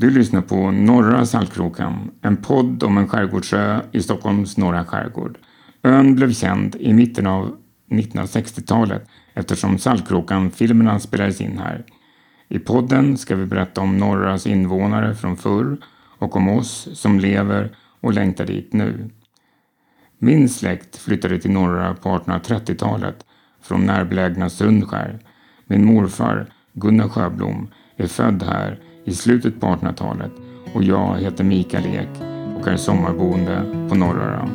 Du lyssnar på Norra Saltkrokan, en podd om en skärgårdsö i Stockholms norra skärgård. Ön blev känd i mitten av 1960-talet eftersom Saltkrokan-filmerna spelades in här. I podden ska vi berätta om Norras invånare från förr och om oss som lever och längtar dit nu. Min släkt flyttade till Norra på 1830-talet från närbelägna Sundskär. Min morfar, Gunnar Sjöblom, är född här i slutet på 1800-talet och jag heter Mikael Ek och är sommarboende på Norröra.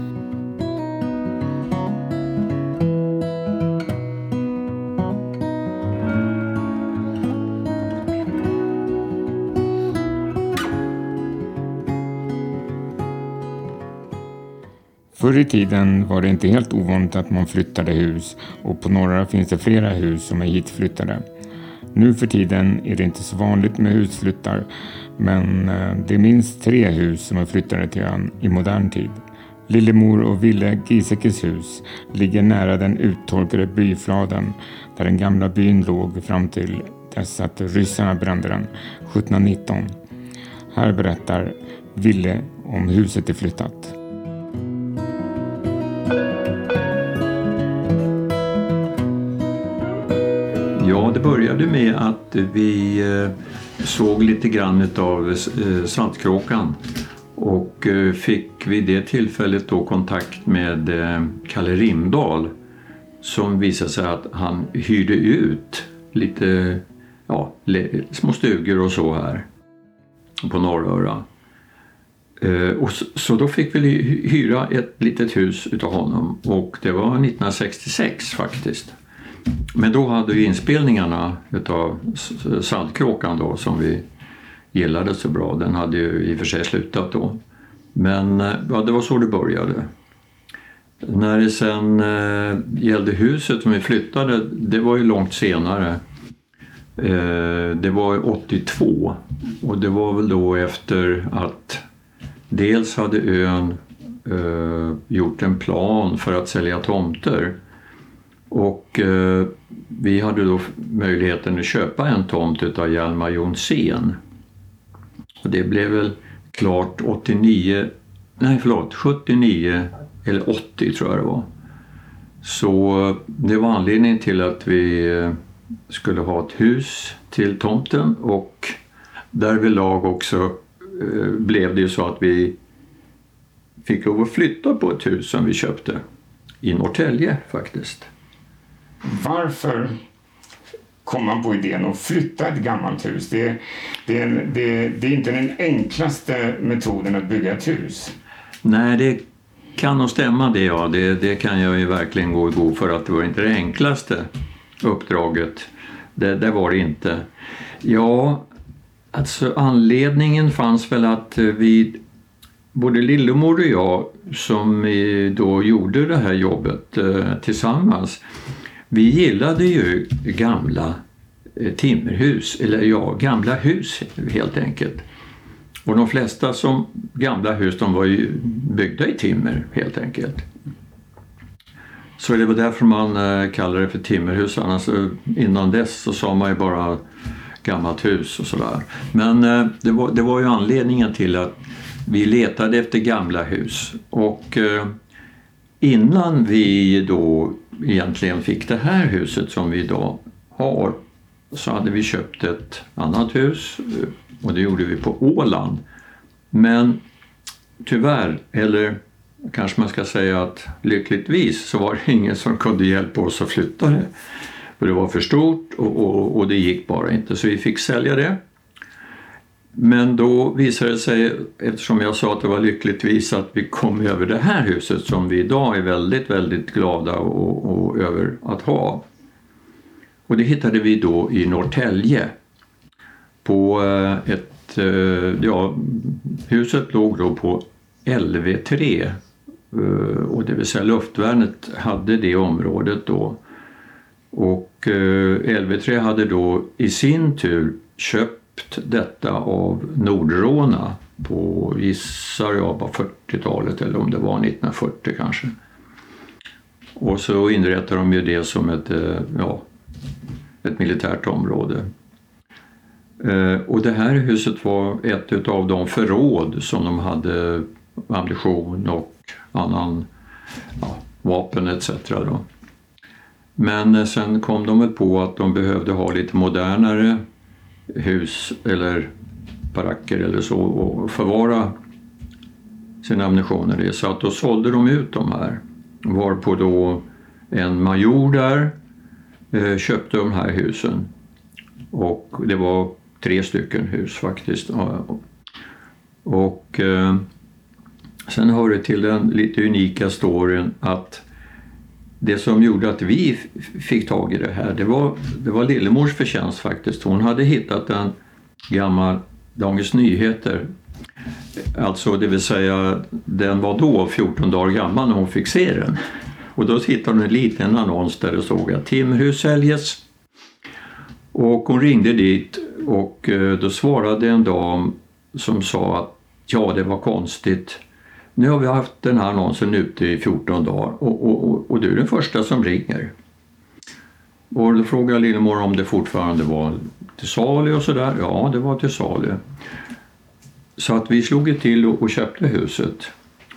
Förr i tiden var det inte helt ovanligt att man flyttade hus och på Norra finns det flera hus som är hitflyttade. Nu för tiden är det inte så vanligt med husflyttar men eh, det är minst tre hus som är flyttade till ön i modern tid. Lillemor och Ville Giesecke hus ligger nära den uttorkade byfladen där den gamla byn låg fram till dess att ryssarna brände den 1719. Här berättar Ville om huset är flyttat. Med att vi eh, såg lite grann av eh, Saltkråkan och eh, fick vid det tillfället då kontakt med eh, Kalle Rimdahl som visade sig att han hyrde ut lite ja, små stugor och så här på Norröra. Och så då fick vi hyra ett litet hus utav honom och det var 1966 faktiskt. Men då hade vi inspelningarna utav Saltkråkan då som vi gillade så bra. Den hade ju i och för sig slutat då. Men eh, ja, det var så det började. När det sen eh, gällde huset som vi flyttade, det var ju långt senare. Eh, det var 82 och det var väl då efter att dels hade ön eh, gjort en plan för att sälja tomter och eh, vi hade då möjligheten att köpa en tomt av Hjalmar Jonsén. Och det blev väl klart 89, nej förlåt, 79 eller 80 tror jag det var. Så eh, det var anledningen till att vi eh, skulle ha ett hus till tomten och därvidlag också eh, blev det ju så att vi fick lov att flytta på ett hus som vi köpte i Norrtälje faktiskt. Varför kom man på idén att flytta ett gammalt hus? Det, det, det, det är inte den enklaste metoden att bygga ett hus. Nej, det kan nog stämma det ja. Det, det kan jag ju verkligen gå i god för att det var inte det enklaste uppdraget. Det, det var det inte. Ja, alltså anledningen fanns väl att vi både Lillemor och jag som då gjorde det här jobbet eh, tillsammans vi gillade ju gamla eh, timmerhus, eller ja, gamla hus helt enkelt. Och de flesta som gamla hus de var ju byggda i timmer helt enkelt. Så det var därför man eh, kallade det för timmerhus, annars eh, innan dess så sa man ju bara gammalt hus och sådär. Men det var, det var ju anledningen till att vi letade efter gamla hus och innan vi då egentligen fick det här huset som vi idag har så hade vi köpt ett annat hus och det gjorde vi på Åland. Men tyvärr, eller kanske man ska säga att lyckligtvis så var det ingen som kunde hjälpa oss att flytta det. För det var för stort och, och, och det gick bara inte så vi fick sälja det. Men då visade det sig, eftersom jag sa att det var lyckligtvis att vi kom över det här huset som vi idag är väldigt, väldigt glada och, och över att ha. Och det hittade vi då i Norrtälje. På eh, ett, eh, ja, huset låg då på LV3 eh, och det vill säga luftvärnet hade det området då. Och LV3 hade då i sin tur köpt köpt detta av Nordråna på, gissar jag, på 40-talet eller om det var 1940 kanske. Och så inrättade de ju det som ett, eh, ja, ett militärt område. Eh, och det här huset var ett av de förråd som de hade ammunition och annan ja, vapen etc. Då. Men eh, sen kom de väl på att de behövde ha lite modernare hus eller baracker eller så och förvara sin ammunition i. Så att då sålde de ut de här. Varpå då en major där eh, köpte de här husen. Och det var tre stycken hus faktiskt. Och eh, sen hör det till den lite unika storyn att det som gjorde att vi fick tag i det här, det var, det var Lillemors förtjänst faktiskt. Hon hade hittat en gammal Dagens Nyheter. Alltså det vill säga, den var då 14 dagar gammal när hon fick se den. Och då hittade hon en liten annons där det stod att timmerhus säljes. Och hon ringde dit och eh, då svarade en dam som sa att ja, det var konstigt. Nu har vi haft den här annonsen ute i 14 dagar och, och, och, och du är den första som ringer. Och då frågade Lillemor om det fortfarande var till salu och sådär. Ja, det var till salu. Så att vi slog till och, och köpte huset.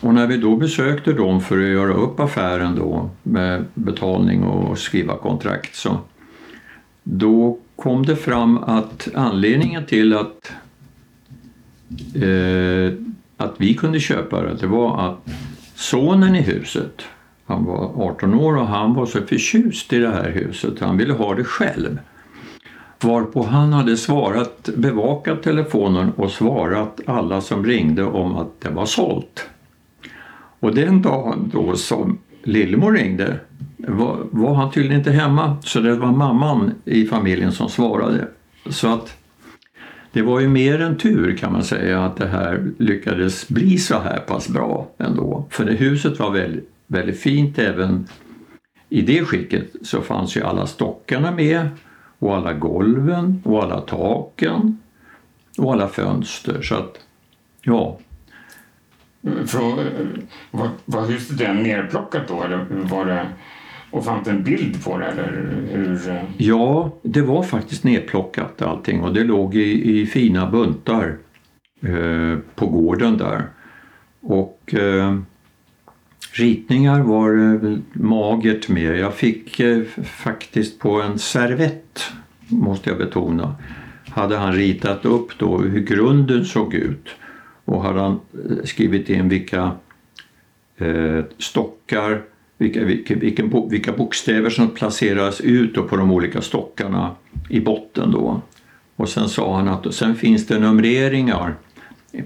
Och när vi då besökte dem för att göra upp affären då med betalning och skriva kontrakt så då kom det fram att anledningen till att, eh, att vi kunde köpa det, det var att sonen i huset, han var 18 år och han var så förtjust i det här huset, han ville ha det själv. Varpå han hade svarat, bevakat telefonen och svarat alla som ringde om att det var sålt. Och den dagen då som Lillemor ringde var, var, han tydligen inte hemma så det var mamman i familjen som svarade. Så att det var ju mer än tur kan man säga att det här lyckades bli så här pass bra ändå. För det huset var väldigt, väldigt fint även i det skicket så fanns ju alla stockarna med och alla golven och alla taken och alla fönster. Så att, ja, var, var huset redan nerplockat då eller var det och fanns det en bild på det eller hur? Eh? Ja, det var faktiskt nedplockat allting och det låg i, i fina buntar eh, på gården där. Och eh, ritningar var eh, magert med. Jag fick eh, faktiskt på en servett, måste jag betona, hade han ritat upp då hur grunden såg ut och hade han eh, skrivit in vilka eh, stockar, vilka, vilka, vilken, vilka bokstäver som placeras ut på de olika stockarna i botten då. Och sen sa han att sen finns det numreringar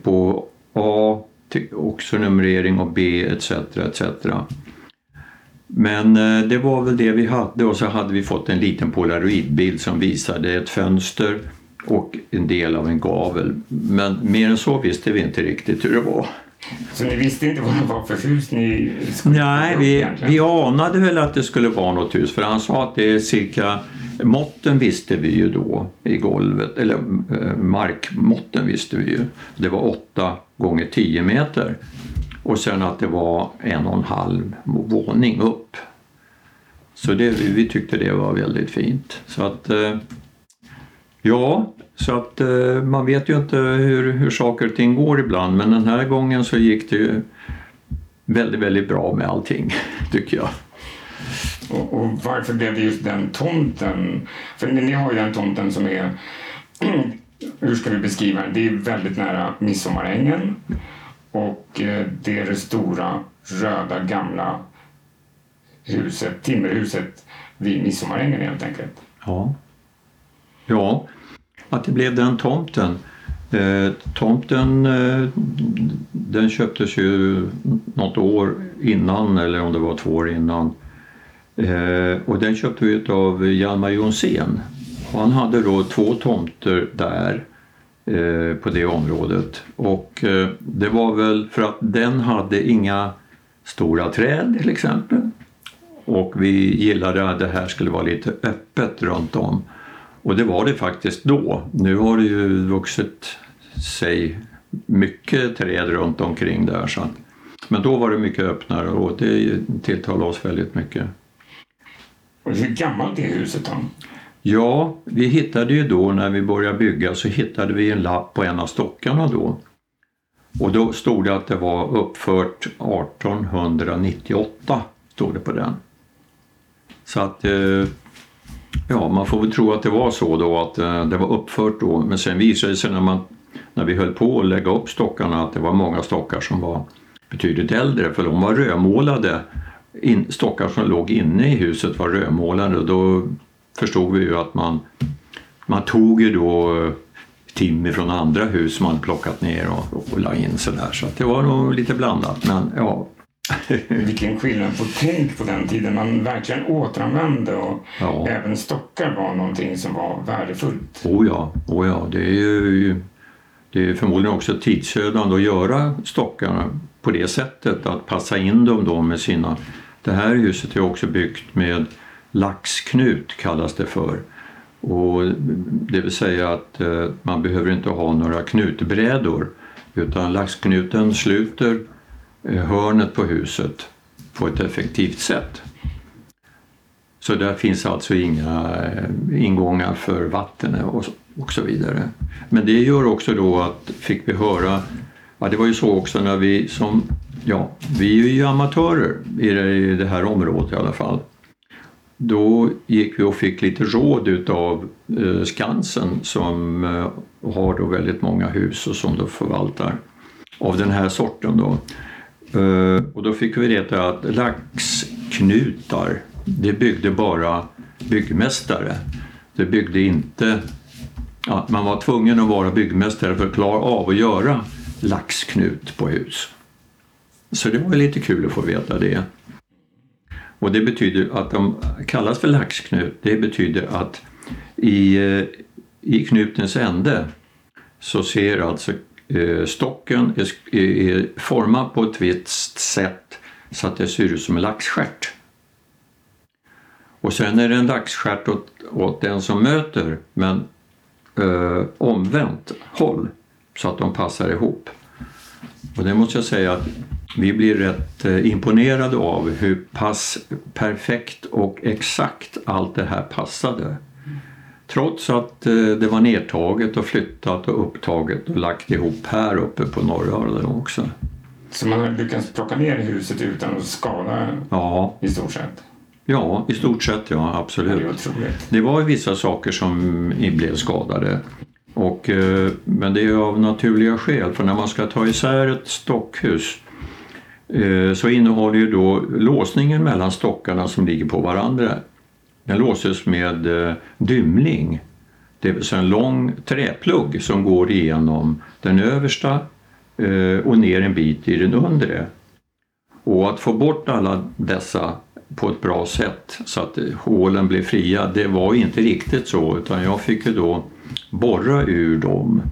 på A, också numrering och B etc. etc. Men eh, det var väl det vi hade och så hade vi fått en liten polaroidbild som visade ett fönster och en del av en gavel. Men mer än så visste vi inte riktigt hur det var. Så ni visste inte vad det var för hus ni skulle Nej, vi, vi anade väl att det skulle vara något hus för han sa att det är cirka Måtten visste vi ju då i golvet, eller eh, markmåtten visste vi ju. Det var 8 gånger 10 meter. Och sen att det var en och en halv våning upp. Så det, vi tyckte det var väldigt fint. Så att eh, Ja, så att eh, man vet ju inte hur, hur saker och ting går ibland men den här gången så gick det ju väldigt, väldigt bra med allting tycker jag. Och, och varför blev det just den tomten? För ni har ju den tomten som är, hur ska vi beskriva den? Det är väldigt nära Midsommarängen och eh, det är det stora röda gamla huset, timmerhuset vid Midsommarängen helt enkelt. Ja. Ja, att det blev den tomten. Eh, tomten eh, den köptes ju något år innan eller om det var två år innan. Eh, och den köpte vi av Hjalmar Jonsén. Och han hade då två tomter där eh, på det området. Och eh, det var väl för att den hade inga stora träd till exempel. Och vi gillade att det här skulle vara lite öppet runt om. Och det var det faktiskt då. Nu har det ju vuxit sig mycket träd runt omkring där. Så. Men då var det mycket öppnare och det tilltalade oss väldigt mycket. Hur gammalt är huset då? Ja, vi hittade ju då när vi började bygga så hittade vi en lapp på en av stockarna då. Och då stod det att det var uppfört 1898, stod det på den. Så att, eh, ja man får väl tro att det var så då att eh, det var uppfört då. Men sen visade det sig när, man, när vi höll på att lägga upp stockarna att det var många stockar som var betydligt äldre för de var rödmålade. In, stockar som låg inne i huset var rödmålade och då förstod vi ju att man, man tog ju då eh, timmer från andra hus som man plockat ner och, och, och la in sådär. Så att det var nog lite blandat. Men ja, Vilken skillnad på tänk på den tiden. Man verkligen återanvände och Ja. även stockar var någonting som var värdefullt. Oh ja, oh ja, det är ju det är förmodligen också tidsödande att göra stockarna på det sättet, att passa in dem då med sina... Det här huset är också byggt med laxknut kallas det för. Och det vill säga att eh, man behöver inte ha några knutbrädor utan laxknuten sluter Eh, hörnet på huset på ett effektivt sätt. Så där finns alltså inga eh, ingångar för vatten och, så vidare. Men det gör också då att, fick vi höra, ja det var ju så också när vi som, ja, vi är ju amatörer i det, här området i alla fall. Då gick vi och fick lite råd utav eh, Skansen som har då väldigt många hus och som då förvaltar av den här sorten då. Eh, och då fick vi veta att laxknutar, det byggde bara byggmästare. Det byggde inte... Ja, man var tvungen att vara byggmästare för att klara av att göra laxknut på hus. Så det var lite kul att få veta det. Och det betyder att de kallas för laxknut. Det betyder att i, eh, i knutens ände så ser alltså Eh, stocken är, är, formad på ett visst sätt så att det ser ut som en laxstjärt. Och sen är det en laxstjärt åt, åt den som möter men eh, omvänt håll så att de passar ihop. Och det måste jag säga att vi blir rätt eh, imponerade av hur pass perfekt och exakt allt det här passade. Trots att eh, det var nedtaget och flyttat och upptaget och lagt ihop här uppe på Norröland också. Så man har lyckats plocka ner huset utan att skada Ja, i stort sett. ja, i stort sett ja, Det absolut. otroligt. Det var vissa saker som blev skadade. Och, eh, men det är av naturliga skäl, för när man ska ta isär ett stockhus eh, så innehåller ju då låsningen mellan stockarna som ligger på varandra. Den låses med eh, dymling, det vill säga en lång träplugg som går igenom den översta eh, och ner en bit i den undre. Och att få bort alla dessa på ett bra sätt så att hålen blev fria, det var inte riktigt så utan jag fick ju då borra ur de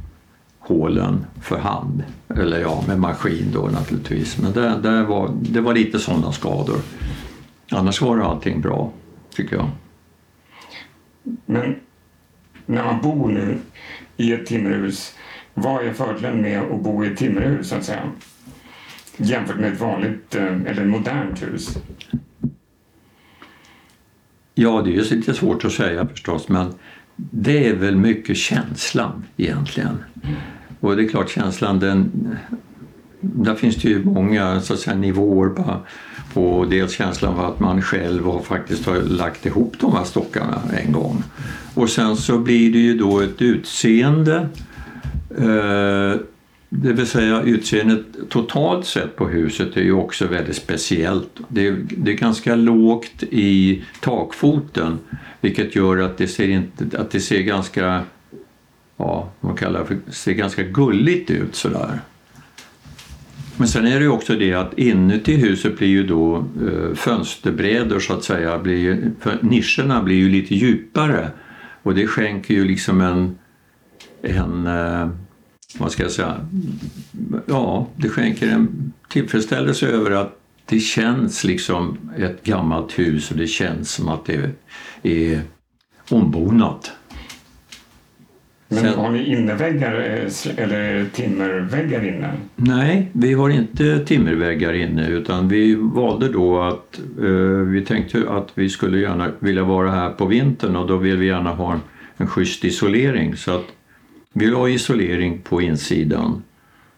hålen för hand. Eller ja, med maskin då naturligtvis. Men det, det, var, det var lite sådana skador. Annars var det allting bra, tycker jag. Men när man bor nu i ett timmerhus, vad är fördelen med att bo i ett timmerhus så att säga? Jämfört med ett vanligt eh, eller modernt hus. Ja, det är ju lite svårt att säga förstås, men det är väl mycket känslan egentligen. Och det är klart, känslan den... Där finns det ju många så att säga, nivåer på, på dels känslan av att man själv har faktiskt har lagt ihop de här stockarna en gång. Och sen så blir det ju då ett utseende eh, det vill säga utseendet totalt sett på huset är ju också väldigt speciellt. Det är, det är ganska lågt i takfoten vilket gör att det ser, inte, att det ser ganska ja, man kallar för, ser ganska gulligt ut sådär. Men sen är det ju också det att inuti huset blir ju då eh, fönsterbrädor så att säga, blir, för nischerna blir ju lite djupare och det skänker ju liksom en, en eh, vad ska jag säga, ja, det skänker en tillfredsställelse över att det känns liksom ett gammalt hus och det känns som att det är ombonat. Men Sen- har ni inneväggar eh, eller timmerväggar inne? Nej, vi har inte timmerväggar inne utan vi valde då att eh, vi tänkte att vi skulle gärna vilja vara här på vintern och då vill vi gärna ha en, en schysst isolering så att vi la isolering på insidan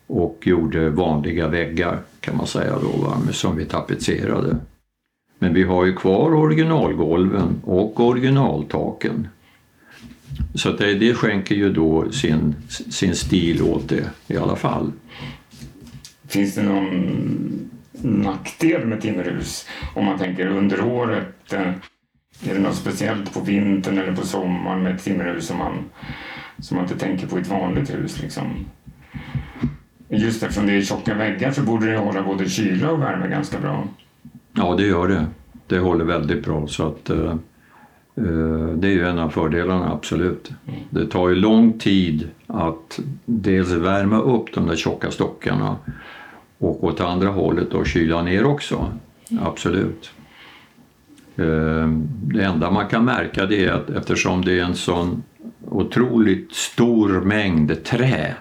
och gjorde vanliga väggar kan man säga då va, som vi tapetserade. Men vi har ju kvar originalgolven och originaltaken. Så att det, det skänker ju då sin, sin stil åt det i alla fall. Finns det någon nackdel med timmerhus? Om man tänker under året, eh, är det något speciellt på vintern eller på sommaren med ett timmerhus som man, som man inte tänker på i ett vanligt hus? Liksom? Just eftersom det är tjocka väggar så borde det hålla både kyla och värme ganska bra. Ja, det gör det. Det håller väldigt bra. Så att, eh, det är ju en av fördelarna, absolut. Det tar ju lång tid att dels värma upp de där tjocka stockarna och åt andra hållet då kyla ner också. Absolut. Eh, Det enda man kan märka det är att eftersom det är en sån otroligt stor mängd trä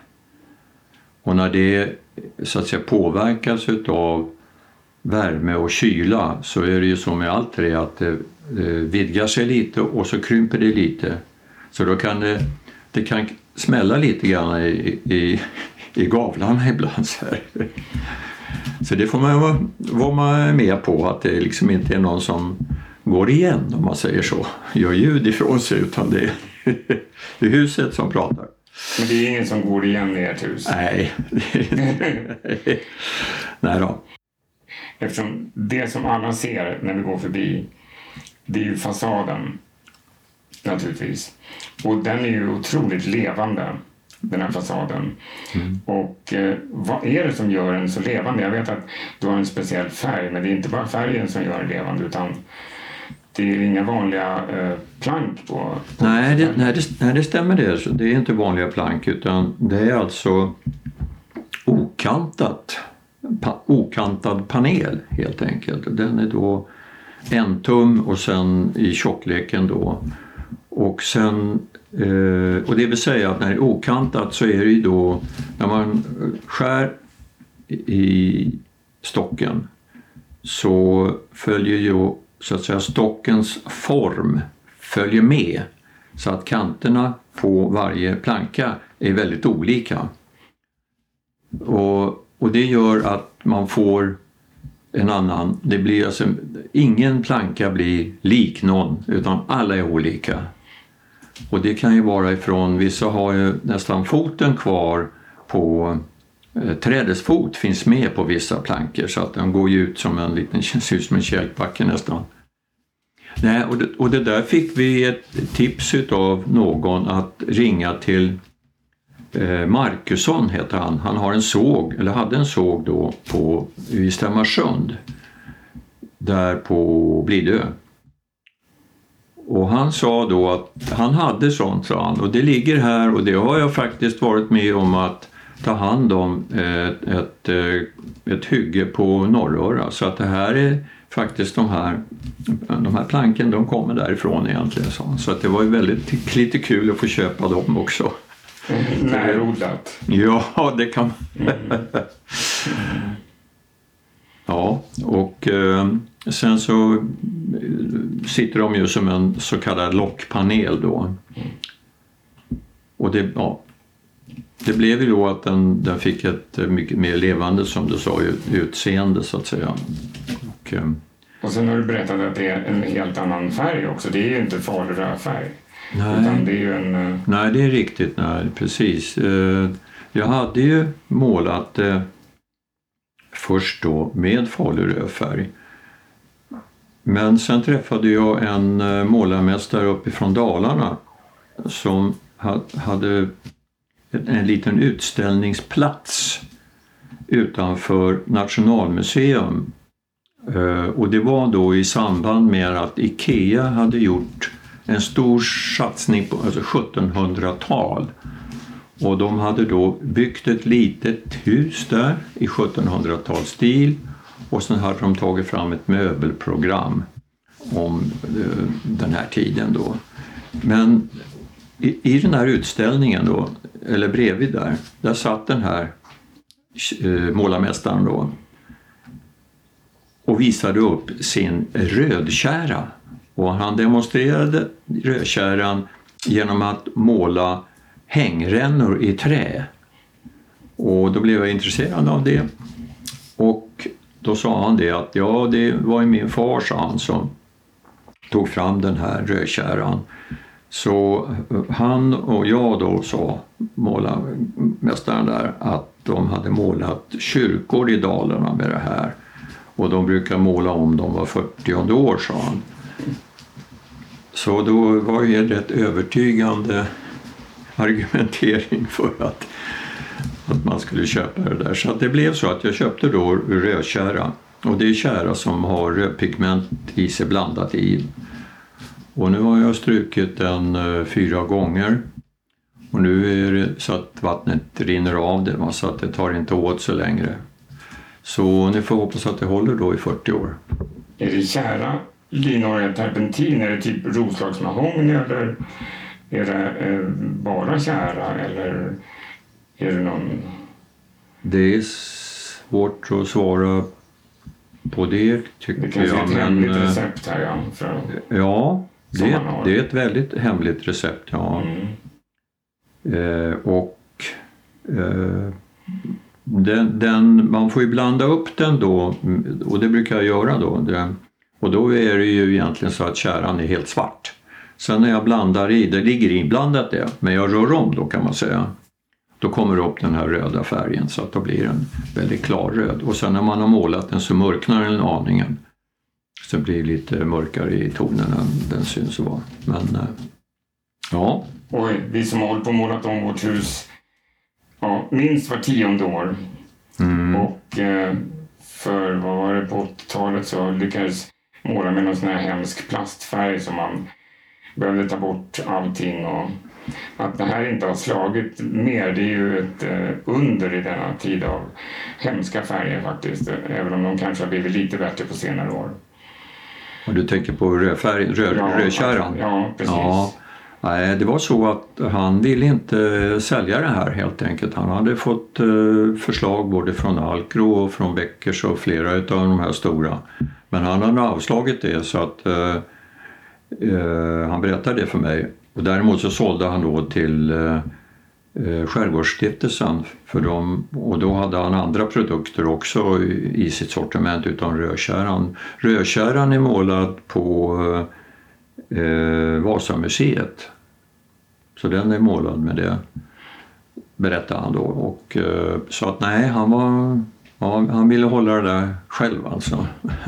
och när det så att säga påverkas utav värme och kyla så är det ju som med allt trä att det eh, vidgar sig lite och så krymper det lite. Så då kan det, det kan smälla lite grann i, i, i gavlarna ibland. Så, här. så det får man vara, vara man med på att det liksom inte är någon som går igen om man säger så, gör ljud ifrån sig utan det är, det är huset som pratar. Men det är ingen som går igen i ert hus. Nej, nej då. Eftersom det som alla ser när vi går förbi, det är ju fasaden naturligtvis. Och den är ju otroligt levande, den här fasaden. Och eh, vad är det som gör den så levande? Jag vet att du har en speciell färg, men det är inte bara färgen som gör den levande utan det är inga vanliga eh, plank på, på Nej det, nej, det, nej, det stämmer det. Det är inte vanliga plank utan det är alltså okantat. Pa, okantad panel helt enkelt. Den är då en tum och sen i tjockleken då. Och sen eh, och det vill säga att när det är okantat så är det ju då när man skär i stocken så följer ju så att säga stockens form följer med så att kanterna på varje planka är väldigt olika. Och, och det gör att man får en annan, det blir alltså, ingen planka blir lik någon utan alla är olika. Och det kan ju vara ifrån, vissa har ju nästan foten kvar på eh, trädets fot finns med på vissa plankor så att den går ju ut som en liten, ser ut som en kälkbacke nästan. Nej, och, det, och det där fick vi ett tips utav någon att ringa till Eh, Markusson heter han. Han har en såg, eller hade en såg då på, i Stämmarsund. Där på Blidö. Och han sa då att han hade sånt, sa han, och det ligger här och det har jag faktiskt varit med om att ta hand om eh, ett, ett, ett hygge på Norröra. Så att det här är faktiskt de här, de här planken, de kommer därifrån egentligen. Så, så att det var ju väldigt lite kul att få köpa dem också. Närodlat. Ja, det kan Ja, och eh, sen så eh, sitter de ju som en så kallad lockpanel då. Och det, ja, det blev ju då att den, den fick ett eh, mycket mer levande, som du sa, ut- utseende så att säga. Och, eh, Och sen har du berättat att det är en helt annan färg också. Det är ju inte farlig rödfärg. Nej. Det är en... eh, Nej, det är riktigt. Nej, precis. Eh, Jag hade ju målat det först då med falurödfärg. Men sen träffade jag en eh, målarmästare uppifrån Dalarna som ha- hade en, en liten utställningsplats utanför Nationalmuseum. Eh, Och det var då i samband med att IKEA hade gjort en stor satsning på alltså 1700-tal. Och de hade då byggt ett litet hus där i 1700-talsstil och sen hade de tagit fram ett möbelprogram om eh, den här tiden då. Men i, i den här utställningen då, eller bredvid där, där satt den här eh, målarmästaren då och visade upp sin rödkära. Och han demonstrerade rödtjäran genom att måla hängrännor i trä. Och då blev jag intresserad av det. Och då sa han det att ja, det var ju min far, sa han, som tog fram den här rödtjäran. Så eh, han och jag då sa, målarmästaren där, att de hade målat kyrkor i Dalarna med det här. Och de brukar måla om dem var 40 år, sa han. Så då var det rätt övertygande argumentering för att, att man skulle köpa det där. Så det blev så att jag köpte då rödkära. Och det är kära som har rödpigment i sig blandat i. Och nu har jag strukit den eh, fyra gånger. Och nu är det så att vattnet rinner av det, så att det tar inte åt så längre. Så ni får hoppas att det håller då i 40 år. Är det kära linolja terpentin? Är det typ roslagsmahogny eller är det eh, bara kära eller är det någon... Det är svårt att svara på det tycker jag. Det kanske är ett men, hemligt eh, recept här ja. För, Ja, det, det är ett väldigt hemligt recept. Ja. mm. Eh, och eh, den, den, man får ju blanda upp den då och det brukar jag göra då. Det, och då är det ju egentligen så att käran är helt svart. Sen när jag blandar i, det ligger inblandat det, men jag rör om då kan man säga. Då kommer det upp den här röda färgen så att då blir den väldigt klar röd. Och sen när man har målat den så mörknar den aningen. Så det blir lite mörkare i tonen än den syns att vara. Men eh, ja, Oj, vi som har hållit på och målat om vårt hus ja, minst var tionde år. mm, Och eh, för, vad var det, på 80-talet så lyckades måla med någon sån här hemsk plastfärg som man behövde ta bort allting. Och att det här inte har slagit mer, det är ju ett eh, under i denna tid av hemska färger faktiskt. Även om de kanske har blivit lite bättre på senare år. och du tänker på rödfärg, röd, rödkäran? Ja, precis. Ja, nej, det var så att han ville inte sälja det här helt enkelt. Han hade fått eh, förslag både från Alcro och från Beckers och flera av de här stora. Men han hade avslagit det så att eh, eh, han berättade det för mig. Och däremot så sålde han då till eh, eh Skärgårdsstiftelsen för dem, och då hade han andra produkter också i, i sitt sortiment utan rödkäran. Rödkäran är målad på eh, eh, Vasamuseet. Så den är målad med det, berättade han då. Och, eh, så att nej, han var ja, han ville hålla det där själv alltså.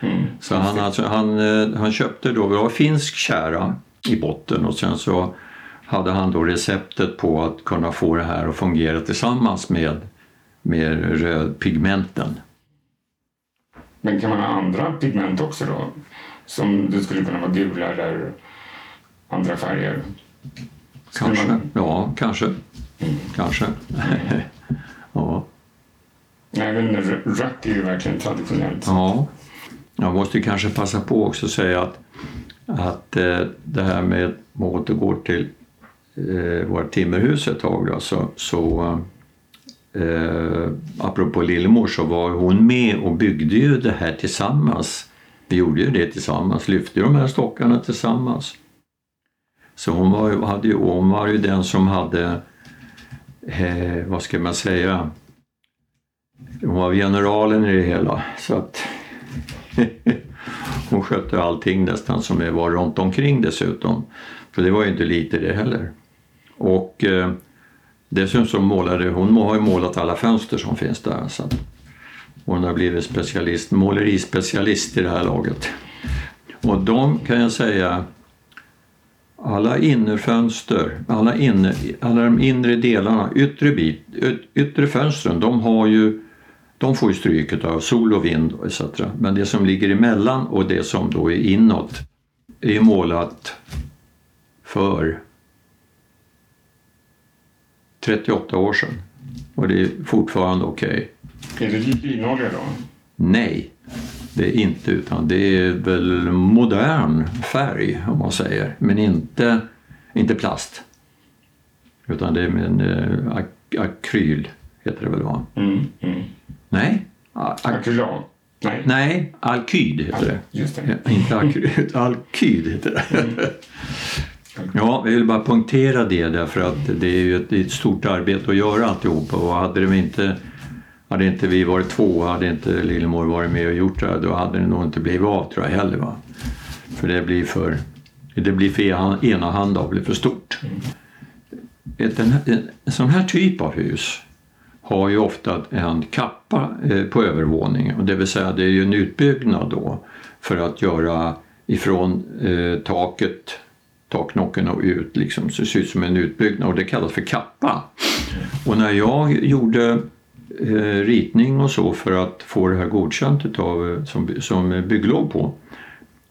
Mm. Så han, alltså, han, eh, han köpte då, det var finsk kära i botten och sen så hade han då receptet på att kunna få det här att fungera tillsammans med, med rödpigmenten. Men kan man ha andra pigment också då? Som det skulle kunna vara gula eller andra färger? Skulle Kanske. man- Ja, kanske. Kanske. ja. Nej, men rö- rött är ju verkligen traditionellt. ja. Jag måste kanske passa på också att säga att, att eh, det här med att återgå till eh, vårt timmerhus ett tag då, så, så eh, apropå Lillemor så var hon med och byggde ju det här tillsammans. Vi gjorde ju det tillsammans, lyfte de här stockarna tillsammans. Så hon var, ju- hade ju, hon var ju den som hade, eh, vad ska man säga, hon var generalen i det hela. Så att hon skötte allting nästan som det var runt omkring dessutom. För det var ju inte lite det heller. Och eh, dessutom så målade hon har ju målat alla fönster som finns där. Så hon har blivit specialist, målerispecialist i det här laget. Och de kan jag säga, alla innerfönster, alla, inner, alla de inre delarna, yttre, bit, yt- yttre fönstren, de har ju de får ju stryket av sol och vind etc. Men det som ligger emellan och det som då är inåt är ju målat för 38 år sedan. Och det är fortfarande okej. Är det linolja då? Nej, det är inte utan det är väl modern färg om man säger. Men inte, inte plast. Utan det är med en eh, ak- akryl, heter det väl va? Mm, mm. Nej? A- ak- Akrylat? Nej. nej, alkyd heter det. Just det. Ja, inte akryl, alkyd heter det. Ja, jag vill bara punktera det därför att det är ju ett, ett stort arbete att göra alltihopa och hade det inte hade inte vi varit två, hade inte Lillemor varit med och gjort det här, då hade det nog inte blivit av tror jag heller. Va? För det blir för, det blir för ena- enahanda och blir för stort. Ett, en, en, sån här typ av hus har ju ofta en kappa eh, på övervåningen. Det vill säga det är ju en utbyggnad då för att göra ifrån eh, taket, taknocken och ut liksom, så det ser ut som en utbyggnad och det kallas för kappa. Och när jag gjorde ritning och så för att få det här godkänt utav, eh, som, som bygglov på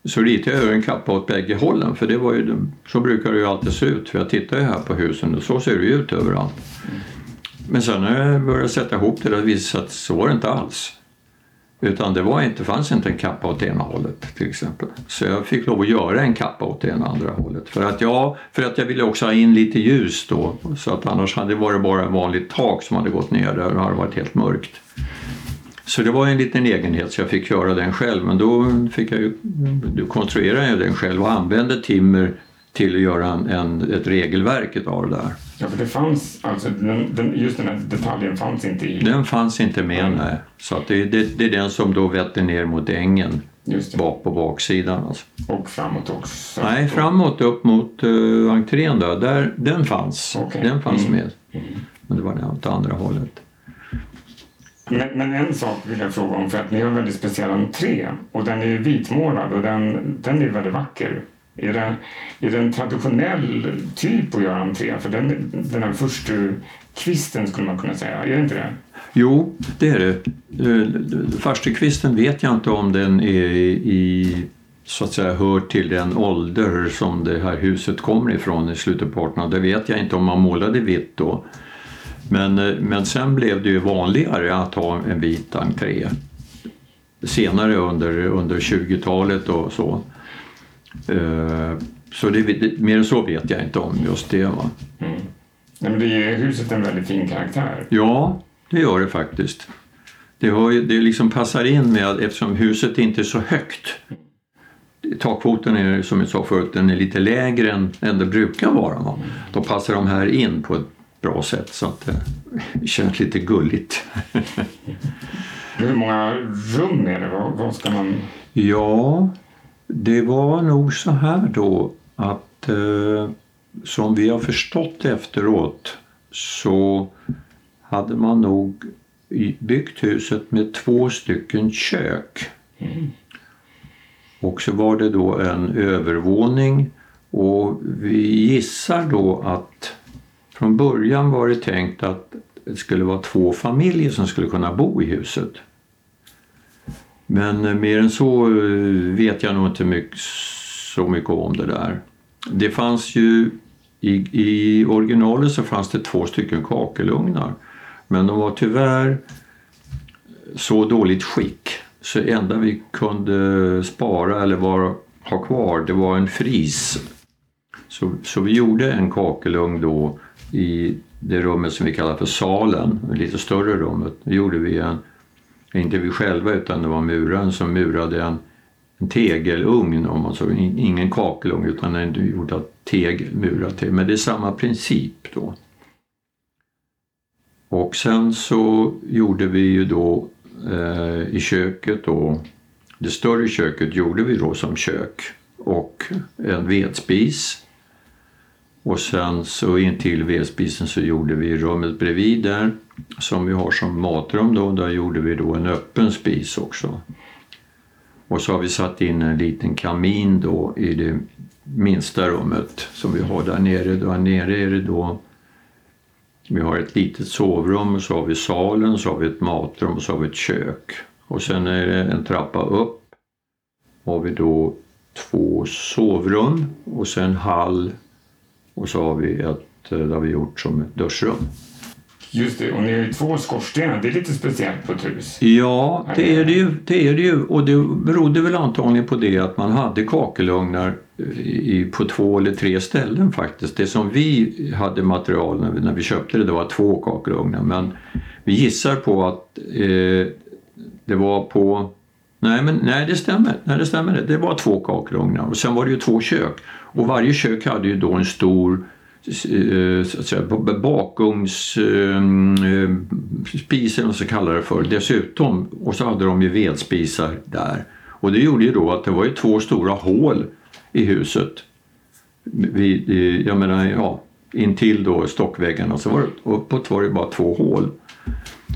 så ritade jag en kappa åt bägge hållen för det var ju, så brukar det ju alltid se ut för jag tittar ju här på husen och så ser det ju ut överallt. Men sen när jag började sätta ihop det, visade det sig att så var det inte alls. Utan det var inte, fanns inte en kappa åt ena hållet till exempel. Så jag fick lov att göra en kappa åt det ena andra hållet. För att, jag, för att jag ville också ha in lite ljus då. Så att annars hade det varit bara ett vanligt tak som hade gått ner där och hade varit helt mörkt. Så det var en liten egenhet så jag fick göra den själv. Men då fick jag ju, då konstruerade jag den själv och använde timmer till att göra en, en, ett regelverk av det där. Ja, för det fanns, alltså den, den, just den här detaljen fanns inte i... Den fanns inte med, nej. Så att det, det, det är den som då vetter ner mot ängen Just det. bak på baksidan. Alltså. Och framåt också. Nej, framåt upp mot uh, entrén där, där, den fanns. Okej. Den fanns Mm. med. Men det var den åt andra hållet. Men, men en sak vill jag fråga om, för att ni har en väldigt speciell entré och den är vitmålad och den, den är väldigt vacker. Är det, är det en traditionell typ att göra entré? För den, den här första kvisten skulle man kunna säga, är det inte det? Jo, det är det. Eh, Farstukvisten vet jag inte om den är i, så att säga, hör till den ålder som det här huset kommer ifrån i slutet på 1800 Det vet jag inte om man målade vitt då. Men, eh, men sen blev det ju vanligare att ha en vit entré. Senare under, under 20-talet och så. Eh, Så det, det, mer än så vet jag inte om just det. Va? Mm. Men det ger huset en väldigt fin karaktär. Ja, det gör det faktiskt. Det, har det liksom passar in med att eftersom huset inte är så högt. Takfoten är som jag sa förut, den är lite lägre än, än det brukar vara. Va? Då passar de här in på ett bra sätt så att det känns lite gulligt. Hur många rum är det? Vad, vad ska man... Ja, det var nog så här då att eh, som vi har förstått efteråt så hade man nog byggt huset med två stycken kök. Och så var det då en övervåning och vi gissar då att från början var det tänkt att det skulle vara två familjer som skulle kunna bo i huset. Men eh, mer än så eh, vet jag nog inte mycket, så mycket om det där. Det fanns ju i, i originalet så fanns det två stycken kakelugnar. Men de var tyvärr så dåligt skick så det enda vi kunde spara eller var, ha kvar det var en fris. Så, så vi gjorde en kakelugn då i det rummet som vi kallar för salen, det lite större rummet. Då gjorde vi en inte vi själva utan det var muraren som murade en, en tegelugn, om man så, ingen kakelugn utan en gjord av tegel murad tegel. Men det är samma princip då. Och sen så gjorde vi ju då eh, i köket då, det större köket gjorde vi då som kök och en vedspis. Och sen så intill vedspisen så gjorde vi rummet bredvid där som vi har som matrum då, där gjorde vi då en öppen spis också. Och så har vi satt in en liten kamin då i det minsta rummet som vi har där nere. Där nere är det då vi har ett litet sovrum och så har vi salen, så har vi ett matrum och så har vi ett kök. Och sen är det en trappa upp. Har vi då två sovrum och sen hall och så har vi ett, eh, det har vi gjort som ett duschrum. Just det, och ni har ju två skorstenar. Det är lite speciellt på ett hus. Ja, det är det ju. Det är det ju. Och det berodde väl antagligen på det att man hade kakelugnar i, på två eller tre ställen faktiskt. Det som vi hade material när vi, när vi köpte det, det var två kakelugnar. Men vi gissar på att eh, det var på Nej, men, nej, det stämmer. Nej, det stämmer. Det var två kakelugnar och sen var det ju två kök. Och varje kök hade ju då en stor eh, så att säga, bakugnsspis ehm, eh, eller vad man ska kalla det för dessutom. Och så hade de ju vedspisar där. Och det gjorde ju då att det var ju två stora hål i huset. Vid, jag menar, ja, intill då stockväggarna så var det, uppåt var det bara två hål.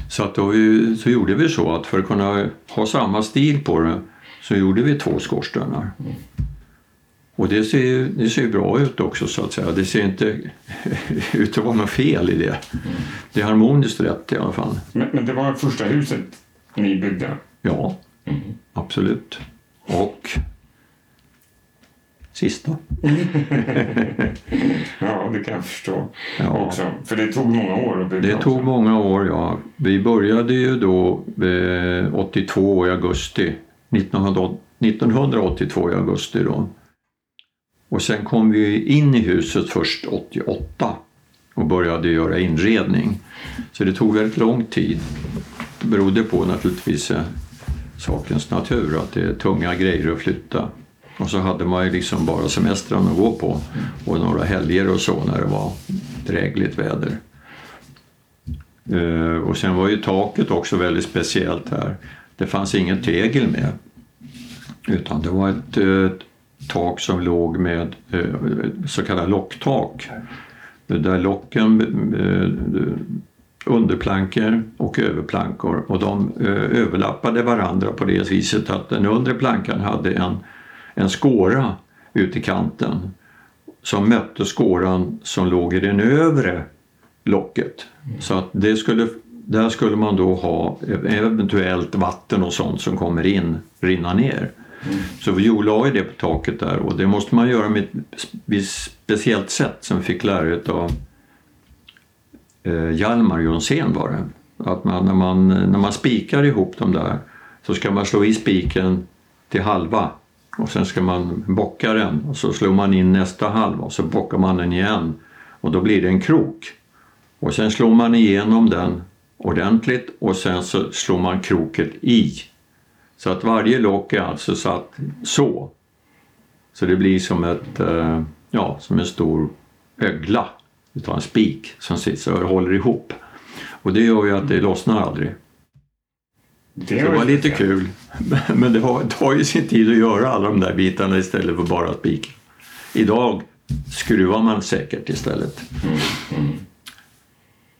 Så, att då, så gjorde vi så att för att kunna ha samma stil på det så gjorde vi två skorstenar. Mm. Och det ser, det ser bra ut också så att säga. Det ser inte ut att vara något fel i det. Det är harmoniskt rätt i alla fall. Men, men det var första huset ni byggde? Ja, mm. absolut. Och sista. ja, det kan jag förstå ja. också. För det tog många år att bygga. Det tog många år, ja. Vi började ju då eh, 82 i augusti. 1982 i augusti då. Och sen kom vi in i huset först 88 och började göra inredning. Så det tog väldigt lång tid. Det berodde på naturligtvis eh, sakens natur att det är tunga grejer att flytta. Och så hade man ju liksom bara semestern att gå på och några helger och så när det var drägligt väder. Eh, och sen var ju taket också väldigt speciellt här. Det fanns ingen tegel med utan det var ett, ett tak som låg med eh, så kallat locktak. Där locken eh, underplankor och överplankor och de överlappade varandra på det viset att den undre plankan hade en en skåra ut i kanten som mötte skåran som låg i det övre locket. Så att det skulle, där skulle man då ha eventuellt vatten och sånt som kommer in rinna ner. Mm. Så vi la ju det på taket där och det måste man göra med ett speciellt sätt som vi fick lära av eh, Hjalmar Jonsén var det. Att man, när, man, när man spikar ihop dem där så ska man slå i spiken till halva och sen ska man bocka den och så slår man in nästa halva och så bockar man den igen och då blir det en krok. Och sen slår man igenom den ordentligt och sen så slår man kroket i. Så att varje lock är alltså satt så. Så det blir som, ett, eh, ja, som en stor ögla utav en spik som sitter och håller ihop. Och det gör ju att det lossnar aldrig. Det, var lite kul. Men det har, tar ju sin tid att göra alla de där bitarna istället för bara spik. Idag skruvar man säkert istället. Mm, mm.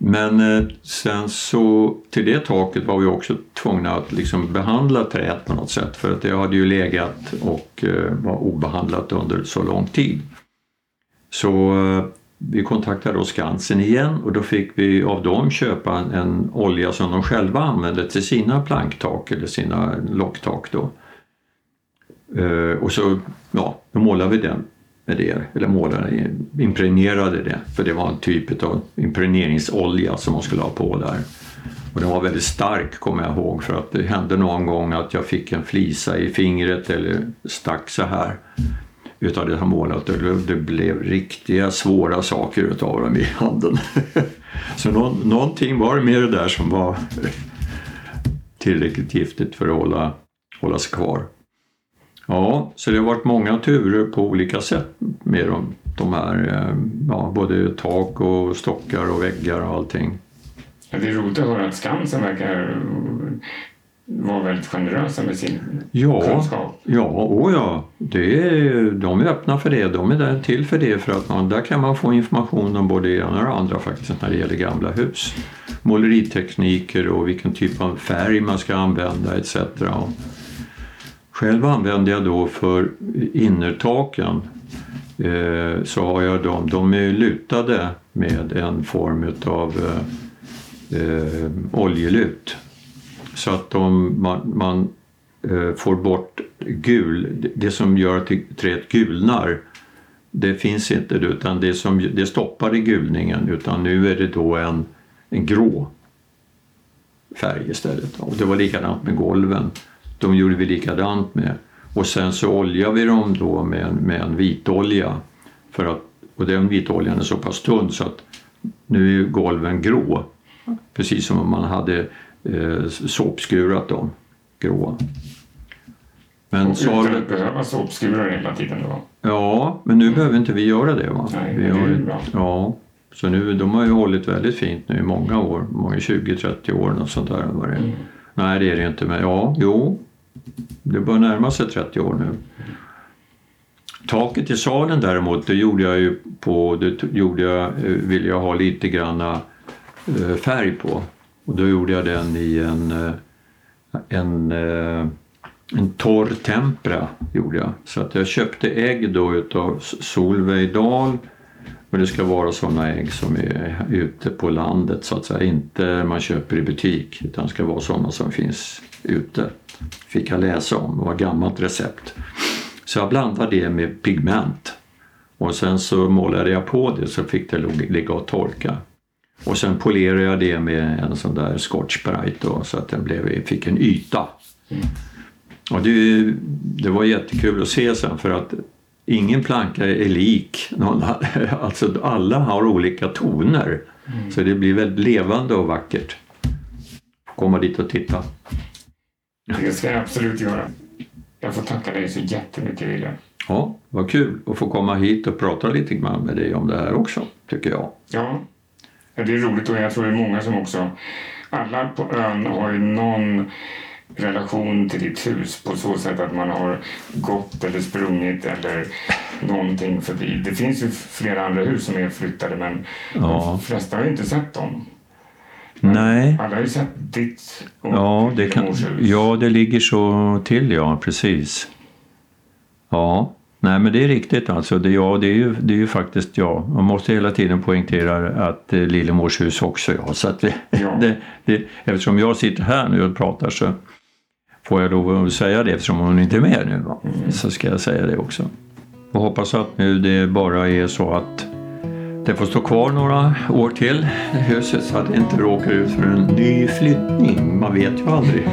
Men eh, sen så till det taket var vi också tvungna att liksom behandla träet på något sätt för att det hade ju legat och eh, var obehandlat under så lång tid. Så eh, vi kontaktade då Skansen igen och då fick vi av dem köpa en, en olja som de själva använde till sina planktak eller sina locktak. Då. Eh, och så ja, då målade vi den det, eller målade, impregnerade det, för det var en typ av impregneringsolja som man skulle ha på där. Och den var väldigt stark kommer jag ihåg för att det hände någon gång att jag fick en flisa i fingret eller stack så här utav det här målat. Det blev riktiga svåra saker utav dem i handen. Så nå någonting var det med det där som var tillräckligt giftigt för att hålla, hålla sig kvar. Ja, så det har varit många turer på olika sätt med de, de här, eh, ja, både tak och stockar och väggar och allting. Ja, det är roligt att höra att Skansen verkar var väldigt generösa med sin ja, kunskap. Ja, oh ja. Det är, de är öppna för det. De är där till för det för att man, där kan man få information om både det ena och det andra faktiskt när det gäller gamla hus. Måleritekniker och vilken typ av färg man ska använda etc. Själv använder jag då för innertaken eh, så har jag dem, de är lutade med en form utav eh, eh, oljelut så att de, man, man eh, får bort gul, det som gör att träet gulnar det finns inte utan det, som, det stoppar i gulningen utan nu är det då en en grå färg istället. Och det var likadant med golven. De gjorde vi likadant med. Och sen så oljade vi dem då med en, med en vitolja. För att, och den vitoljan är så pass tunn så att nu är golven grå. Precis som om man hade eh, såpskurat dem gråa. Men och utan att behöva såpskurar hela tiden då? Ja, men nu behöver inte vi göra det. Va? Nej, vi det är ju bra. Ja, så nu, de har ju hållit väldigt fint nu i många år, 20-30 år och sånt där. Det. Mm. Nej, det är det inte, men ja, jo, det bör närma sig 30 år nu. Taket i salen däremot, det gjorde jag ju på, det gjorde jag, eh, ville jag ha lite granna eh, färg på. Och då gjorde jag den i en, eh, en, en torr tempera. Gjorde jag. Så att jag köpte ägg då utav Solveig Dahl och det ska vara sådana ägg som är ute på landet så att säga, inte man köper i butik utan det ska vara sådana som finns ute. Fick jag läsa om, det var ett gammalt recept. Så jag blandade det med pigment och sen så målade jag på det så fick det ligga och torka. Och sen polerade jag det med en sån där Scotch Brite då, så att den blev, fick en yta. Och det, det var jättekul att se sen för att ingen planka är lik någon Alltså alla har olika toner. Mm. Så det blir väldigt levande och vackert. Komma dit och titta. Det ska jag absolut göra. Jag får tacka dig så jättemycket William. Ja, vad kul att få komma hit och prata lite grann med dig om det här också, tycker jag. Ja, det är roligt och jag tror det är många som också... Alla på ön har ju någon relation till ditt hus på så sätt att man har gått eller sprungit eller någonting förbi. Det finns ju flera andra hus som är flyttade men ja. de flesta har ju inte sett dem. Nej. Alla har ju sett ditt och ja, det kan, ja, det ligger så till, ja, precis. Ja, nej men det är riktigt alltså. Det, ja, det, är ju, det är ju faktiskt ja. Man måste hela tiden poängtera att eh, Lillemors hus också ja. Så att det, ja. det, det, eftersom jag sitter här nu och pratar så får jag lov att säga det eftersom hon inte är med nu. Va? Mm. Så ska jag säga det också. Och hoppas att nu det bara är så att det får stå kvar några år till, huset, så att det inte råkar ut för en ny flyttning. Man vet ju aldrig.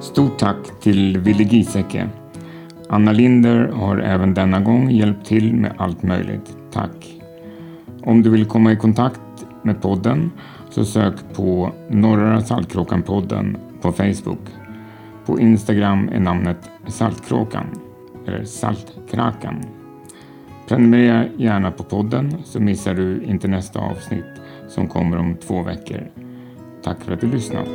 Stort tack till Ville Giesecke. Anna Linder har även denna gång hjälpt till med allt möjligt. Tack! Om du vill komma i kontakt med podden så sök på Norra Saltkråkan-podden på Facebook. På Instagram är namnet Saltkråkan, eller Saltkrakan. Prenumerera gärna på podden så missar du inte nästa avsnitt som kommer om två veckor. Tack för att du lyssnat.